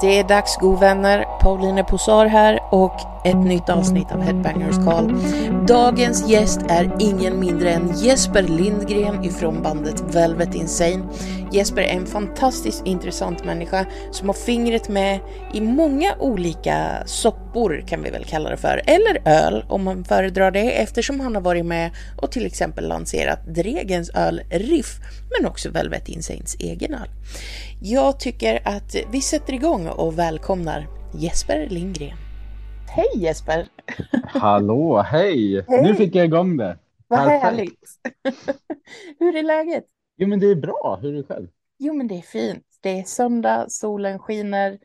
Det är dags god vänner, Pauline Posar här och ett nytt avsnitt av Headbangers Call. Dagens gäst är ingen mindre än Jesper Lindgren ifrån bandet Velvet Insane. Jesper är en fantastiskt intressant människa som har fingret med i många olika soppor kan vi väl kalla det för, eller öl om man föredrar det eftersom han har varit med och till exempel lanserat Dregens öl Riff men också Velvet Insanes egen öl. Jag tycker att vi sätter igång och välkomnar Jesper Lindgren. Hej Jesper! Hallå, hej! hej. Nu fick jag igång det. Vad härligt! Hur är läget? Jo, men det är bra. Hur är det själv? Jo, men det är fint. Det är söndag, solen skiner.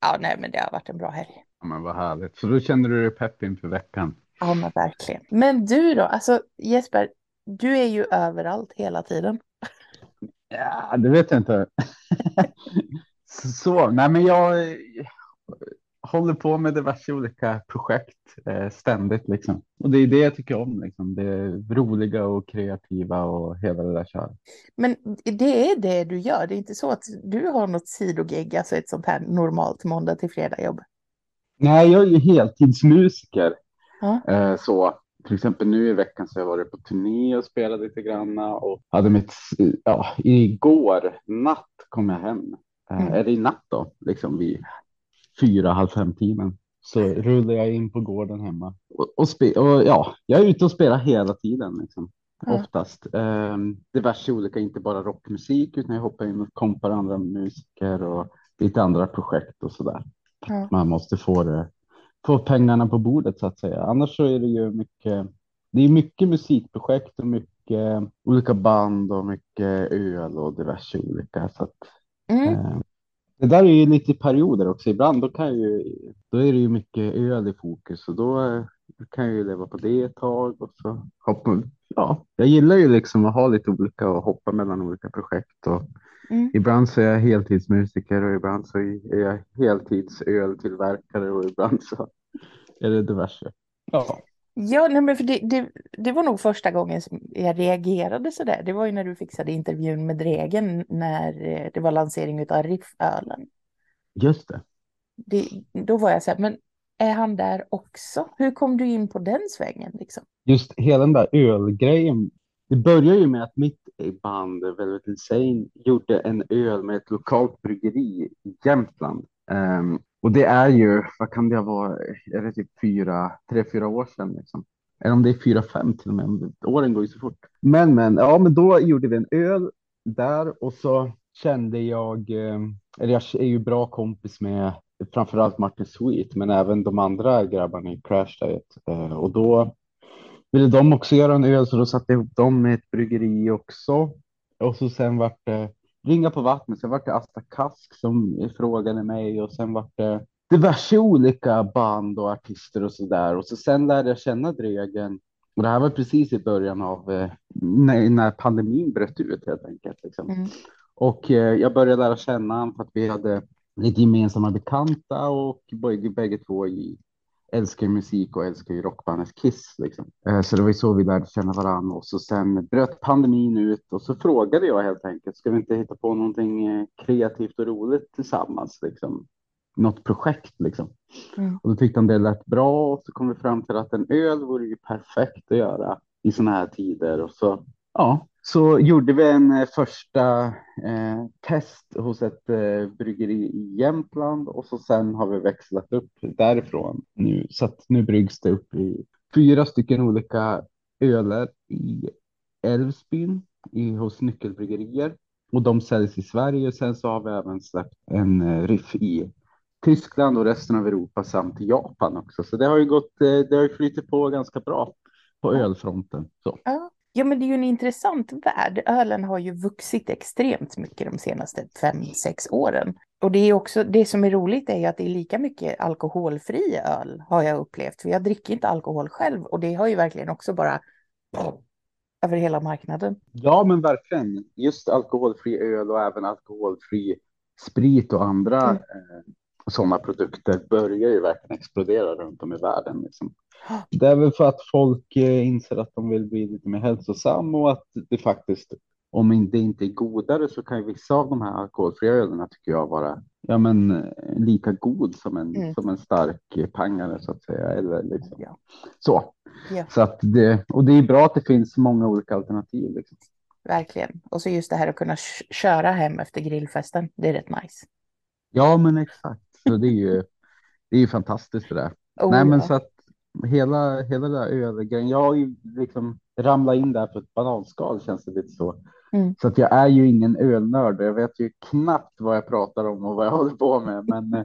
Ja, nej, men det har varit en bra helg. Ja, men vad härligt. Så då känner du dig pepp inför veckan? Ja, men verkligen. Men du då? Alltså Jesper, du är ju överallt hela tiden. Ja, det vet jag inte. så, nej, men jag håller på med diverse olika projekt eh, ständigt liksom. Och det är det jag tycker om liksom. Det roliga och kreativa och hela det där köret. Men det är det du gör. Det är inte så att du har något sidogig, alltså ett sånt här normalt måndag till fredag jobb. Nej, jag är ju heltidsmusiker. Ja. Eh, så till exempel nu i veckan så har jag varit på turné och spelat lite granna och hade mitt, ja, igår natt kom jag hem. Eh, mm. Är det i natt då, liksom vid fyra, halv fem tiden så rullar jag in på gården hemma och, och, spe, och ja, jag är ute och spelar hela tiden liksom. Mm. Oftast eh, diverse olika, inte bara rockmusik utan jag hoppar in och kompar andra musiker och lite andra projekt och så där. Mm. Man måste få det, få pengarna på bordet så att säga. Annars så är det ju mycket. Det är mycket musikprojekt och mycket olika band och mycket öl och diverse olika så att. Mm. Eh, det där är ju lite perioder också. Ibland då, kan ju, då är det ju mycket öl i fokus och då kan jag ju leva på det ett tag och så hoppa. Ja, jag gillar ju liksom att ha lite olika och hoppa mellan olika projekt och mm. ibland så är jag heltidsmusiker och ibland så är jag heltidsöltillverkare och ibland så är det diverse. Ja. Ja, nej, men för det, det, det, var nog första gången som jag reagerade så där. Det var ju när du fixade intervjun med Dregen när eh, det var lansering av Riffölen. Just det. det. Då var jag så här, men är han där också? Hur kom du in på den svängen? Liksom? Just hela den där ölgrejen. Det började ju med att mitt band Velvet Insane gjorde en öl med ett lokalt bryggeri i Jämtland. Um, och det är ju, vad kan det vara, är det typ fyra, tre, fyra år sedan liksom. Eller om det är fyra, fem till och med, åren går ju så fort. Men, men, ja, men då gjorde vi en öl där och så kände jag, eh, eller jag är ju bra kompis med framförallt Martin Sweet, men även de andra grabbarna i Crash Diet. Eh, och då ville de också göra en öl, så då satte jag ihop dem med ett bryggeri också. Och så sen vart det ringa på vattnet. Sen vart det Asta Kask som frågade mig och sen vart det diverse olika band och artister och så där. Och så sen lärde jag känna Dregen. Och det här var precis i början av eh, när, när pandemin bröt ut helt enkelt. Liksom. Mm. Och eh, jag började lära känna honom för att vi hade lite gemensamma bekanta och bägge, bägge två i älskar musik och älskar ju rockbandet Kiss. Liksom. Eh, så det var ju så vi lärde känna varandra och så sen bröt pandemin ut och så frågade jag helt enkelt, ska vi inte hitta på någonting eh, kreativt och roligt tillsammans? Liksom? Något projekt liksom. Mm. Och då tyckte han det lät bra och så kom vi fram till att en öl vore ju perfekt att göra i sådana här tider och så ja, så gjorde vi en eh, första eh, test hos ett eh, bryggeri i Jämtland och så sen har vi växlat upp därifrån nu så att nu bryggs det upp i fyra stycken olika öler i Älvsbyn i, hos nyckelbryggerier och de säljs i Sverige. Sen så har vi även släppt en eh, riff i Tyskland och resten av Europa samt Japan också. Så det har ju gått. Eh, det har ju flyttat på ganska bra på ölfronten. Så. Ja. Ja, men det är ju en intressant värld. Ölen har ju vuxit extremt mycket de senaste fem, sex åren. Och det är också det som är roligt är ju att det är lika mycket alkoholfri öl har jag upplevt. För jag dricker inte alkohol själv och det har ju verkligen också bara över hela marknaden. Ja, men verkligen. Just alkoholfri öl och även alkoholfri sprit och andra mm. eh, sådana produkter börjar ju verkligen explodera runt om i världen. Liksom. Det är väl för att folk eh, inser att de vill bli lite mer hälsosam och att det faktiskt, om det inte är godare så kan ju vissa av de här alkoholfria ölen tycker jag vara ja, men, eh, lika god som en, Mm. som en stark pangare så att säga. Eller liksom. Ja. Så. Ja. Så att det, och det är bra att det finns många olika alternativ. Liksom. Verkligen. Och så just det här att kunna köra hem efter grillfesten. Det är rätt nice. Ja, men exakt. Så det är ju, det är ju fantastiskt det där. Oh, Nej, men ja. så att hela, hela det där ölgrejen. Jag har ju liksom ramlat in där på ett bananskal känns det lite så. Mm. Så att jag är ju ingen ölnörd. Jag vet ju knappt vad jag pratar om och vad jag håller på med. Men eh,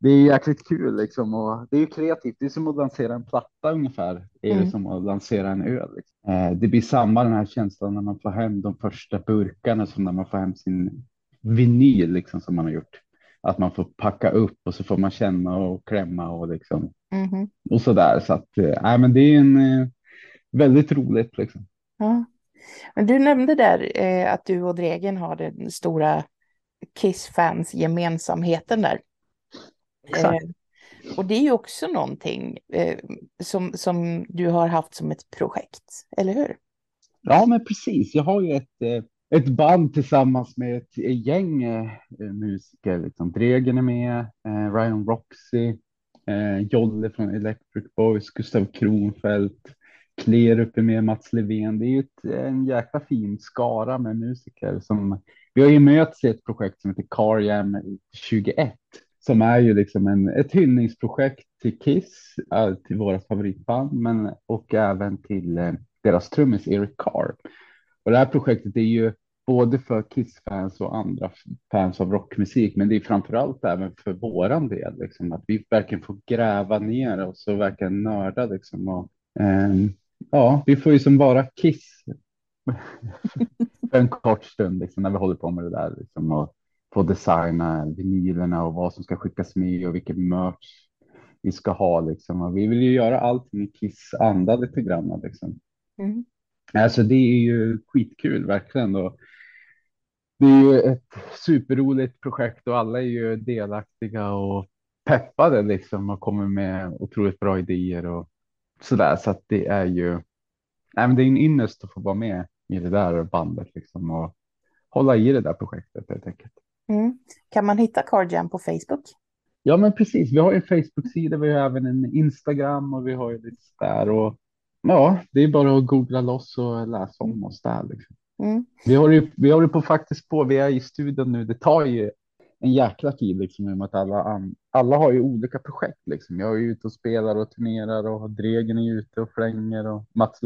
det är ju jäkligt kul liksom. Och det är ju kreativt. Det är som att lansera en platta ungefär. Är Mm. det som att lansera en öl. Liksom. Eh, det blir samma den här känslan när man får hem de första burkarna som när man får hem sin vinyl liksom som man har gjort. Att man får packa upp och så får man känna och klämma och liksom Mhm. och så där. Så att, nej, men det är en eh, väldigt roligt liksom. Ja. Men du nämnde där eh, att du och Dregen har den stora Kiss-fans gemensamheten där. Eh, och det är ju också någonting eh, som, som du har haft som ett projekt, eller hur? Ja, men precis. Jag har ju ett, eh, ett band tillsammans med ett gäng eh, musiker. Liksom. Dregen är med, eh, Ryan Roxy, eh, Jolle från Electric Boys, Gustav Kronfeldt, Klerup är med, Mats Levén. Det är ju ett, eh, en jäkla fin skara med musiker som vi har ju mötts i ett projekt som heter Car Jam 21 som är ju liksom en, ett hyllningsprojekt till Kiss, eh, till våra favoritband, men och även till eh, deras trummis Eric Carr. Och det här projektet är ju både för Kiss-fans och andra fans av rockmusik, men det är framför allt även för våran del, liksom, att vi verkligen får gräva ner oss och verkligen nörda liksom. Och, eh, ja, vi får ju som bara Kiss för en kort stund liksom, när vi håller på med det där liksom, och få designa vinylerna och vad som ska skickas med och vilken merch vi ska ha liksom. Och vi vill ju göra allting i Kiss anda lite grann liksom. Mm. Alltså det är ju skitkul verkligen. Och det är ju ett superroligt projekt och alla är ju delaktiga och peppade liksom och kommer med otroligt bra idéer och sådär. Så att det är ju, nej men det är en ynnest att få vara med i det där bandet liksom och hålla i det där projektet helt enkelt. Mm. Kan man hitta Car Jam på Facebook? Ja, men precis. Vi har ju en Facebook-sida, vi har även en Instagram och vi har ju lite där och ja, det är bara att googla loss och läsa om oss där. Liksom. Mm. Vi har ju, vi håller på faktiskt på, vi är i studion nu, det tar ju en jäkla tid liksom i och med att alla, alla har ju olika projekt liksom. Jag är ju ute och spelar och turnerar och Dregen är ute och flänger och Mats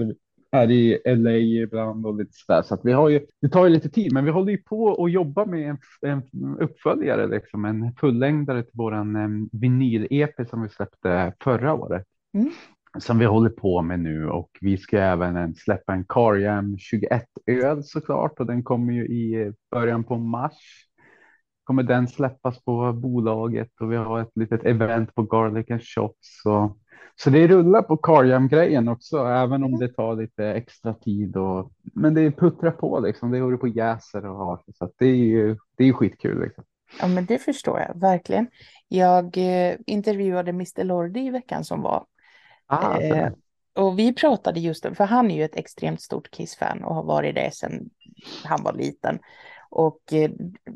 är i LA ibland och lite sådär. Så att vi har ju, det tar ju lite tid, men vi håller ju på och jobbar med en, en uppföljare, liksom, en fullängdare till våran um, vinyl-EP som vi släppte förra året. Mm. Som vi håller på med nu och vi ska även släppa en Carjam 21 öl såklart och den kommer ju i eh, början på mars. Kommer den släppas på bolaget och vi har ett litet event på Garlic and Shots. Och, så det rullar på Carjam grejen också, även om det tar lite extra tid. Och, men det puttrar på liksom, det håller på och jäser och har. Så att det är ju det är skitkul. Liksom. Ja, men det förstår jag verkligen. Jag eh, intervjuade Mr Lordi i veckan som var. Ah, Eh, och vi pratade just om, för han är ju ett extremt stort Kiss-fan och har varit det sedan han var liten. Och eh,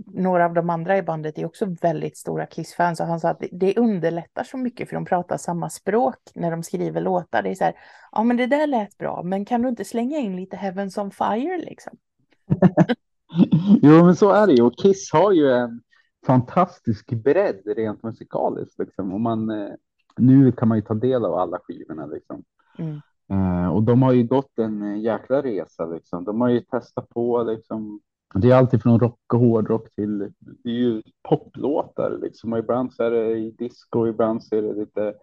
några av de andra i bandet är också väldigt stora Kiss-fans och han sa att det, underlättar så mycket för de pratar samma språk när de skriver låtar. Det är så här, ja men det där lät bra, men kan du inte slänga in lite Heavens on Fire liksom? jo, men så är det ju. Och Kiss har ju en fantastisk bredd rent musikaliskt. Liksom. Och man, eh, nu kan man ju ta del av alla skivorna. Liksom. Mm. Eh, och de har ju gått en eh, jäkla resa. Liksom. De har ju testat på. Liksom. Det är alltid från rock och hårdrock till det är ju poplåtar. Liksom. Och ibland så är det i disco, ibland så är det lite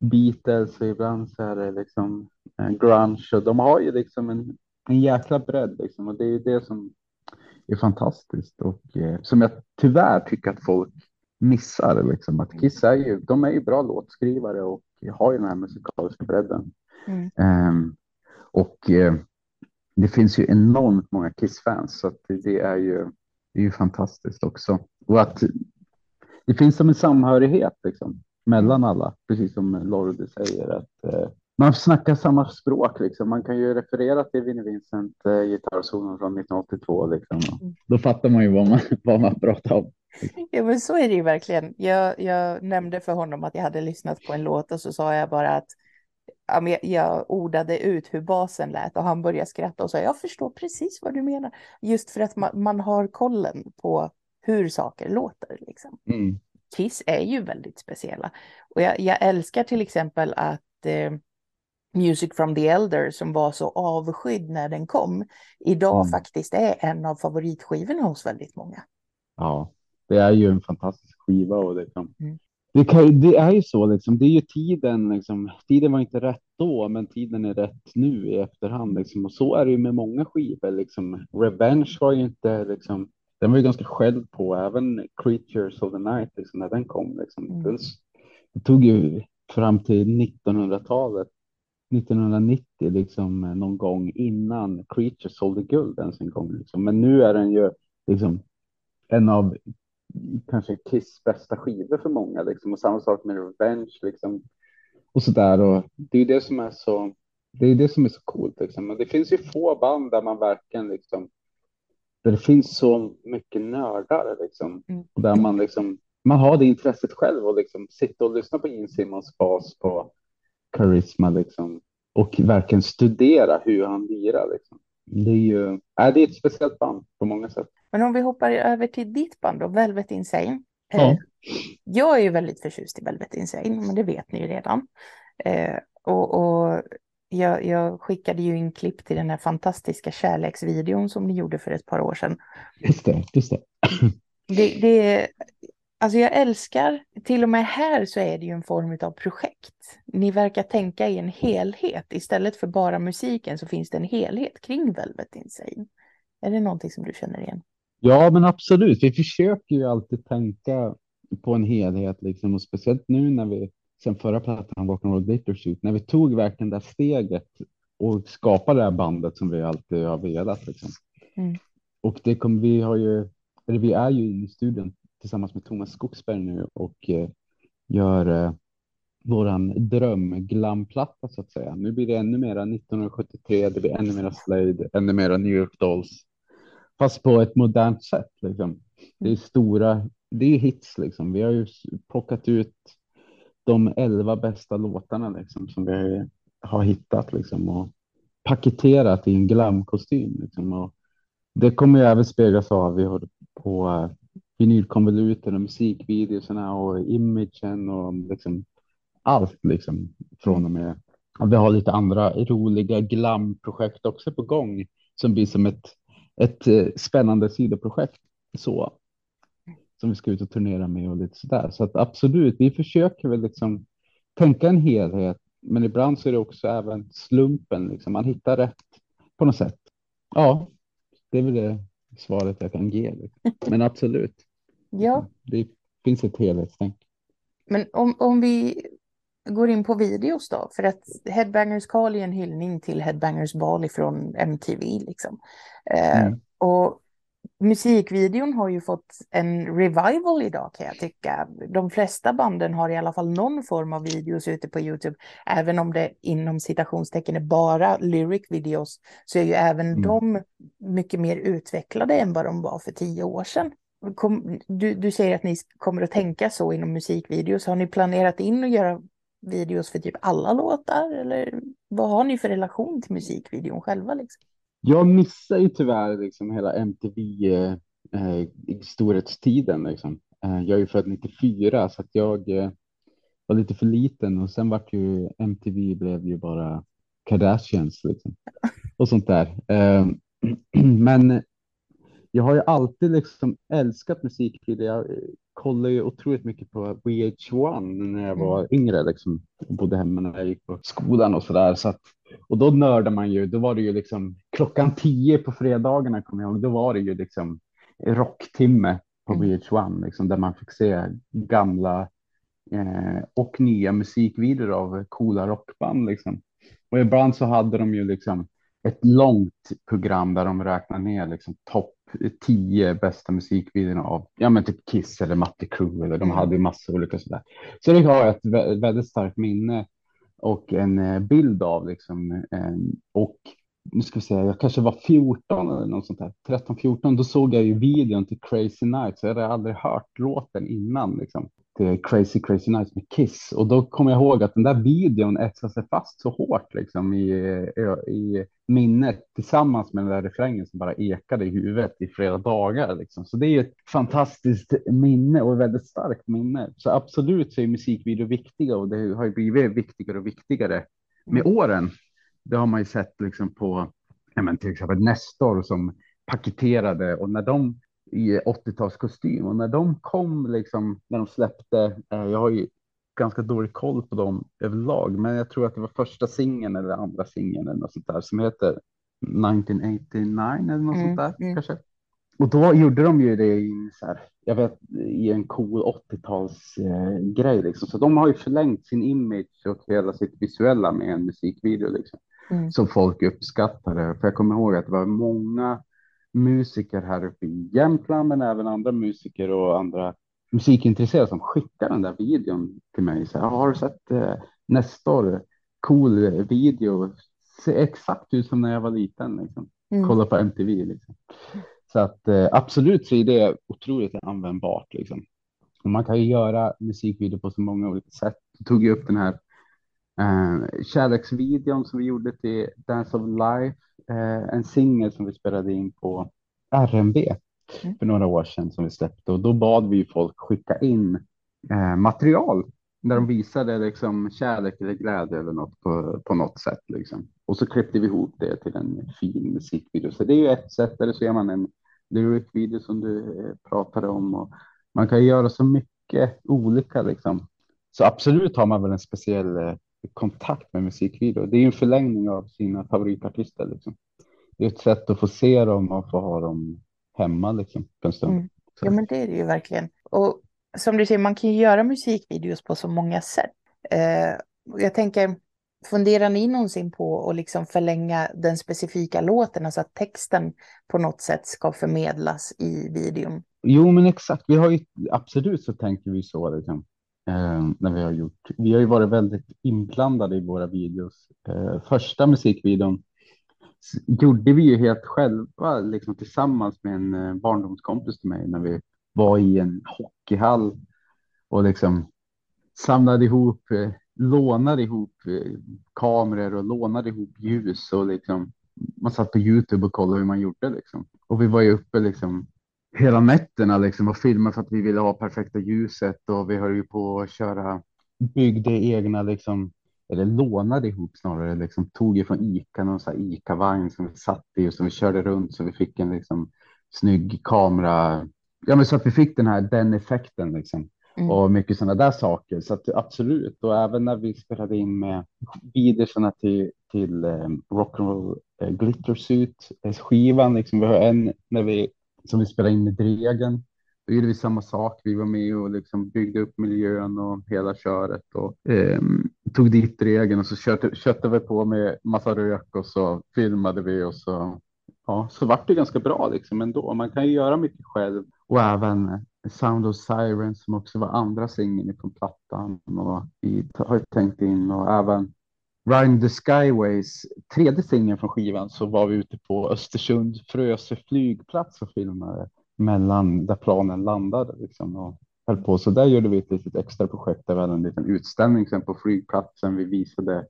Beatles och ibland så är det liksom eh, grunge. Och de har ju liksom en, en jäkla bredd. Liksom. Och det är ju det som är fantastiskt och eh, som jag tyvärr tycker att folk missar. Liksom. Att Kiss är ju, de är ju bra låtskrivare och har ju den här musikaliska bredden. Mm. Ehm, och eh, det finns ju enormt många Kiss-fans så det, är ju, det är ju fantastiskt också. Och att det finns som en samhörighet liksom, mellan alla, precis som Lorde säger. att eh, man snackar samma språk liksom. Man kan ju referera till Vinnie Vincent eh, gitarrsolon från 1982 liksom. Mm. Då fattar man ju vad man, vad man pratar om. Ja, men så är det ju verkligen. Jag, jag nämnde för honom att jag hade lyssnat på en låt och så sa jag bara att jag, jag ordade ut hur basen lät och han började skratta och sa jag förstår precis vad du menar. Just för att man, man har kollen på hur saker låter. Liksom. Mm. Kiss är ju väldigt speciella. Och jag, jag älskar till exempel att eh, Music from the Elder som var så avskydd när den kom, idag Mm. faktiskt är en av favoritskivorna hos väldigt många. Ja, det är ju en fantastisk skiva och det kan. Mm. Det, kan, det är ju så liksom. Det är ju tiden liksom. Tiden var inte rätt då, men tiden är rätt nu i efterhand liksom. Och så är det ju med många skivor liksom. Revenge var ju inte liksom. Den var ju ganska skälld på, även Creatures of the Night liksom, när den kom liksom. Mm. Det tog ju fram till 1900-talet. 1990 liksom någon gång innan Creatures sålde guld ens en gång liksom. Men nu är den ju liksom en av kanske Kiss bästa skivor för många liksom. Och samma sak med Revenge liksom. Och så där och det är det som är så. Det är det som är så coolt liksom. Men det finns ju få band där man verkligen liksom. Där det finns så mycket nördar liksom. Mm. Och där man liksom. Man har det intresset själv och liksom sitta och lyssna på Gene Simmons bas på Charisma liksom. Och verkligen studera hur han lirar liksom. Det är ju. Äh, det är ett speciellt band på många sätt. Men om vi hoppar över till ditt band då, Velvet Insane. Ja. Eh, jag är ju väldigt förtjust i Velvet Insane, men det vet ni ju redan. Eh, och och jag, jag skickade ju in klipp till den här fantastiska kärleksvideon som ni gjorde för ett par år sedan. Just det, just det. Det, det, alltså jag älskar, till och med här så är det ju en form av projekt. Ni verkar tänka i en helhet. Istället för bara musiken så finns det en helhet kring Velvet Insane. Är det någonting som du känner igen? Ja, men absolut. Vi försöker ju alltid tänka på en helhet liksom och speciellt nu när vi sen förra plattan Glitter Shoot, när vi tog verkligen det här steget och skapade det här bandet som vi alltid har velat liksom. Mm. Och det kommer vi har ju, eller vi är ju i studion tillsammans med Thomas Skogsberg nu och eh, gör eh, våran dröm glamplatta så att säga. Nu blir det ännu mera 1973, det blir ännu mera Slade, ännu mera New York Dolls. Fast på ett modernt sätt liksom. Det är stora, det är hits liksom. Vi har ju plockat ut de elva bästa låtarna liksom som vi har hittat liksom och paketerat i en glamkostym liksom. Och det kommer ju även speglas av vi har på uh, vinylkonvoluten och musikvideorna och imagen och liksom allt liksom från och med. Och vi har lite andra roliga glamprojekt också på gång som blir som ett, ett eh, spännande sidoprojekt så som vi ska ut och turnera med och lite sådär. Så att absolut, vi försöker väl liksom tänka en helhet, men ibland så är det också även slumpen, liksom. man hittar rätt på något sätt. Ja, det är väl det svaret jag kan ge. Liksom. Men absolut, Ja, det finns ett helhetstänk. men om, om vi går in på videos då, för att Headbangers Call är en hyllning till Headbangers Ball från MTV liksom. Eh, Mm. och musikvideon har ju fått en revival idag kan jag tycka. De flesta banden har i alla fall någon form av videos ute på YouTube. Även om det inom citationstecken är bara lyric videos så är ju även Mm. de mycket mer utvecklade än vad de var för tio år sedan. Kom, du, du säger att ni kommer att tänka så inom musikvideos. Har ni planerat in att göra videos för typ alla låtar? Eller vad har ni för relation till musikvideon själva? Liksom? Jag missar ju tyvärr liksom hela MTV eh, eh, storhetstiden. Liksom. Eh, jag är ju född 94 så att jag eh, var lite för liten och sen vart ju MTV blev ju bara Kardashians liksom. och sånt där. Eh, men jag har ju alltid liksom älskat musikvideo. Jag eh, kollar ju otroligt mycket på VH1 när jag var yngre liksom. Bodde hemma när jag gick på skolan och sådär. Så att, och då nördade man ju, då var det ju liksom klockan tio på fredagarna kommer jag ihåg, då var det ju liksom rocktimme på Mm. VH1 liksom, där man fick se gamla eh, och nya musikvideor av coola rockband liksom. Och ibland så hade de ju liksom ett långt program där de räknar ner liksom topp 10 bästa musikvideorna av ja, men typ Kiss eller Mötley Crüe eller de Mm. hade ju massa olika sådär. Så det har jag ett vä- väldigt starkt minne och en eh, bild av liksom. eh, Och nu ska vi säga, jag kanske var 14 eller något sånt där, 13, 14, då såg jag ju videon till Crazy Nights. Jag hade aldrig hört låten innan liksom. Till Crazy Crazy Nights med Kiss och då kommer jag ihåg att den där videon etsade sig fast så hårt liksom i, i minnet tillsammans med den där refrängen som bara ekade i huvudet i flera dagar liksom. Så det är ett fantastiskt minne och ett väldigt starkt minne. Så absolut så är musikvideo viktiga och det har ju blivit viktigare och viktigare med åren. Det har man ju sett liksom på ja, men till exempel Nestor som paketerade och när de i 80-talskostym och när de kom liksom när de släppte. Eh, jag har ju ganska dålig koll på dem överlag, men jag tror att det var första singeln eller andra singeln eller något sånt där som heter 1989 eller något mm, sånt där mm. kanske. Och då gjorde de ju det i så här, jag vet, i en cool 80-tals eh, liksom. Så de har ju förlängt sin image och hela sitt visuella med en musikvideo liksom mm. som folk uppskattade. För jag kommer ihåg att det var många musiker här uppe i Jämtland, men även andra musiker och andra musikintresserade som skickade den där videon till mig. Så här, har du sett eh, Nestor? Cool video. Ser exakt ut som när jag var liten. Liksom. Mm. Kolla på MTV. Liksom. Så att eh, absolut så är det otroligt användbart. Liksom. Och man kan ju göra musikvideo på så många olika sätt. Du tog ju upp den här eh, kärleksvideon som vi gjorde till Dance of Life. Eh, en singel som vi spelade in på RMB mm. för några år sedan som vi släppte och då bad vi folk skicka in eh, material där de visade liksom kärlek eller glädje eller något på, på något sätt. Liksom. Och så klippte vi ihop det till en fin musikvideo. Så det är ju ett sätt, eller så gör man en lyric-video som du eh, pratade om. Och man kan göra så mycket olika liksom. Så absolut har man väl en speciell kontakt med musikvideo. Det är en förlängning av sina favoritartister. Liksom. Det är ett sätt att få se dem och få ha dem hemma liksom, för en stund. Mm. Ja, men det är det ju verkligen. Och som du säger, man kan ju göra musikvideos på så många sätt. Eh, jag tänker, funderar ni någonsin på att liksom förlänga den specifika låten, alltså att texten på något sätt ska förmedlas i videon? Jo, men exakt. Vi har ju absolut så tänker vi så. Liksom eh, när vi har gjort. Vi har ju varit väldigt inblandade i våra videos. Eh, första musikvideon gjorde vi ju helt själva, liksom tillsammans med en eh, barndomskompis till mig när vi var i en hockeyhall och liksom samlade ihop, eh, lånade ihop eh, kameror och lånade ihop ljus och liksom man satt på Youtube och kollade hur man gjorde liksom. Och vi var ju uppe liksom hela nätterna liksom och filmade för att vi ville ha perfekta ljuset och vi höll ju på att köra, byggde egna liksom, eller lånade ihop snarare, liksom tog ifrån Ica någon sån här Ica-vagn som vi satt i och som vi körde runt så vi fick en liksom snygg kamera. Ja, men så att vi fick den här, den effekten liksom. Mm. och mycket sådana där saker. Så att absolut, och även när vi spelade in med videorna till, till um, Rock'n'Roll uh, Glitter Suit, eh, skivan, liksom, vi har en när vi som vi spelade in med Dregen. Då gjorde vi samma sak. Vi var med och liksom byggde upp miljön och hela köret och eh, tog dit Dregen och så köttade, köttade vi på med massa rök och så filmade vi och så ja, så vart det ganska bra liksom ändå. Man kan ju göra mycket själv och även Sound of Sirens som också var andra singeln från plattan och vi har tänkt in och även Rhyme the Skyways, tredje singeln från skivan, så var vi ute på Östersund Frösö flygplats och filmade mellan där planen landade liksom och höll på. Så där gjorde vi ett litet extra projekt. där vi hade en liten utställning sen på flygplatsen. Vi visade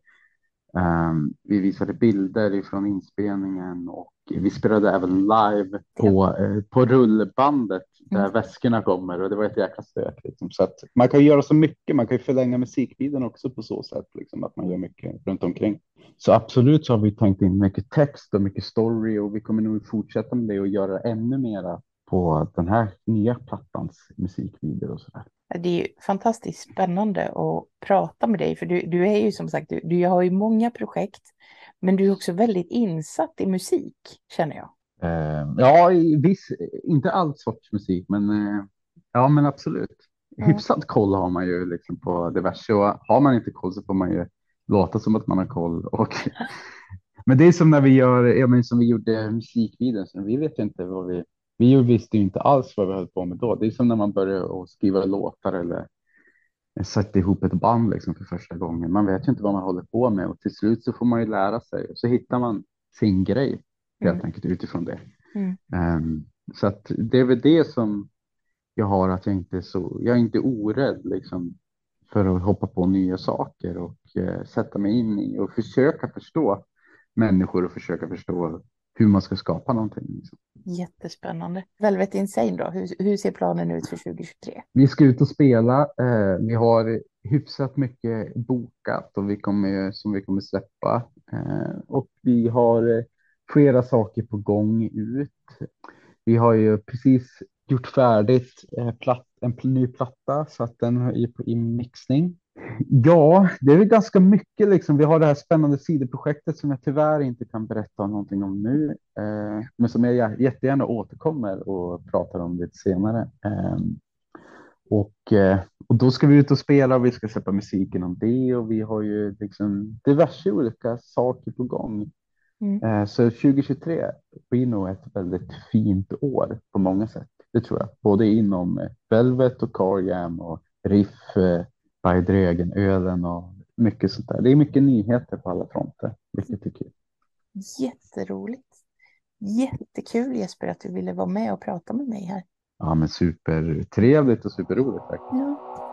um, vi visade bilder ifrån inspelningen och vi spelade även live på, eh, på rullbandet där mm. väskorna kommer och det var ett jäkla stök. Liksom. Så att man kan göra så mycket. Man kan ju förlänga musikvideon också på så sätt liksom, att man gör mycket runt omkring. Så absolut så har vi tänkt in mycket text och mycket story och vi kommer nog fortsätta med det och göra ännu mera på den här nya plattans musikvideo och så där. Det är ju fantastiskt spännande att prata med dig, för du, du är ju som sagt, du, du har ju många projekt men du är också väldigt insatt i musik, känner jag. Uh, ja, viss, inte all sorts musik, men uh, ja, men absolut. Ja. Hyfsat koll har man ju liksom på diverse och har man inte koll så får man ju låta som att man har koll. Och, men det är som när vi gör, ja, men som vi gjorde musikvideon, så vi vet inte vad vi, vi visste ju inte alls vad vi höll på med då. Det är som när man börjar skriva låtar eller sätta ihop ett band liksom för första gången. Man vet ju inte vad man håller på med och till slut så får man ju lära sig och så hittar man sin grej helt Mm. enkelt utifrån det. Mm. Ehm, så att det är väl det som jag har att jag inte är så, jag är inte orädd liksom för att hoppa på nya saker och eh, sätta mig in i och försöka förstå människor och försöka förstå hur man ska skapa någonting. Liksom. Jättespännande. Velvet Insane då, hur, hur ser planen ut för 2023? Vi ska ut och spela. Eh, vi har hyfsat mycket bokat och vi kommer, som vi kommer släppa. Eh, och vi har eh, flera saker på gång ut. Vi har ju precis gjort färdigt eh, platt, en ny platta så att den är i, i mixning. Ja, det är väl ganska mycket liksom. Vi har det här spännande sidoprojektet som jag tyvärr inte kan berätta någonting om nu, eh, men som jag gär- jättegärna återkommer och pratar om lite senare. Eh, och, eh, och då ska vi ut och spela och vi ska släppa musiken om det och vi har ju liksom diverse olika saker på gång. Mm. Eh, Så 2023 blir nog ett väldigt fint år på många sätt. Det tror jag. Både inom Velvet och Car Jam och Riff, eh, By Drögen, ölen och mycket sånt där. Det är mycket nyheter på alla fronter, vilket är kul. Jätteroligt. Jättekul Jesper att du ville vara med och prata med mig här. Ja, men supertrevligt och superroligt. verkligen. Ja.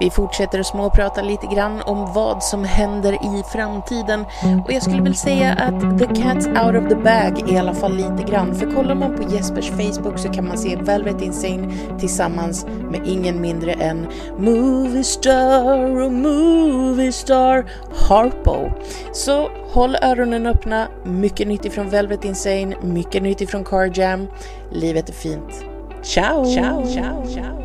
Vi fortsätter att småprata lite grann om vad som händer i framtiden och jag skulle väl säga att the cat's out of the bag i alla fall lite grann för kollar man på Jespers Facebook så kan man se Velvet Insane tillsammans med ingen mindre än Movie Star och Movie Star Harpo. Så håll öronen öppna, mycket nytt ifrån Velvet Insane, mycket nytt ifrån Car Jam. Livet är fint. Ciao! Ciao, ciao, ciao, ciao.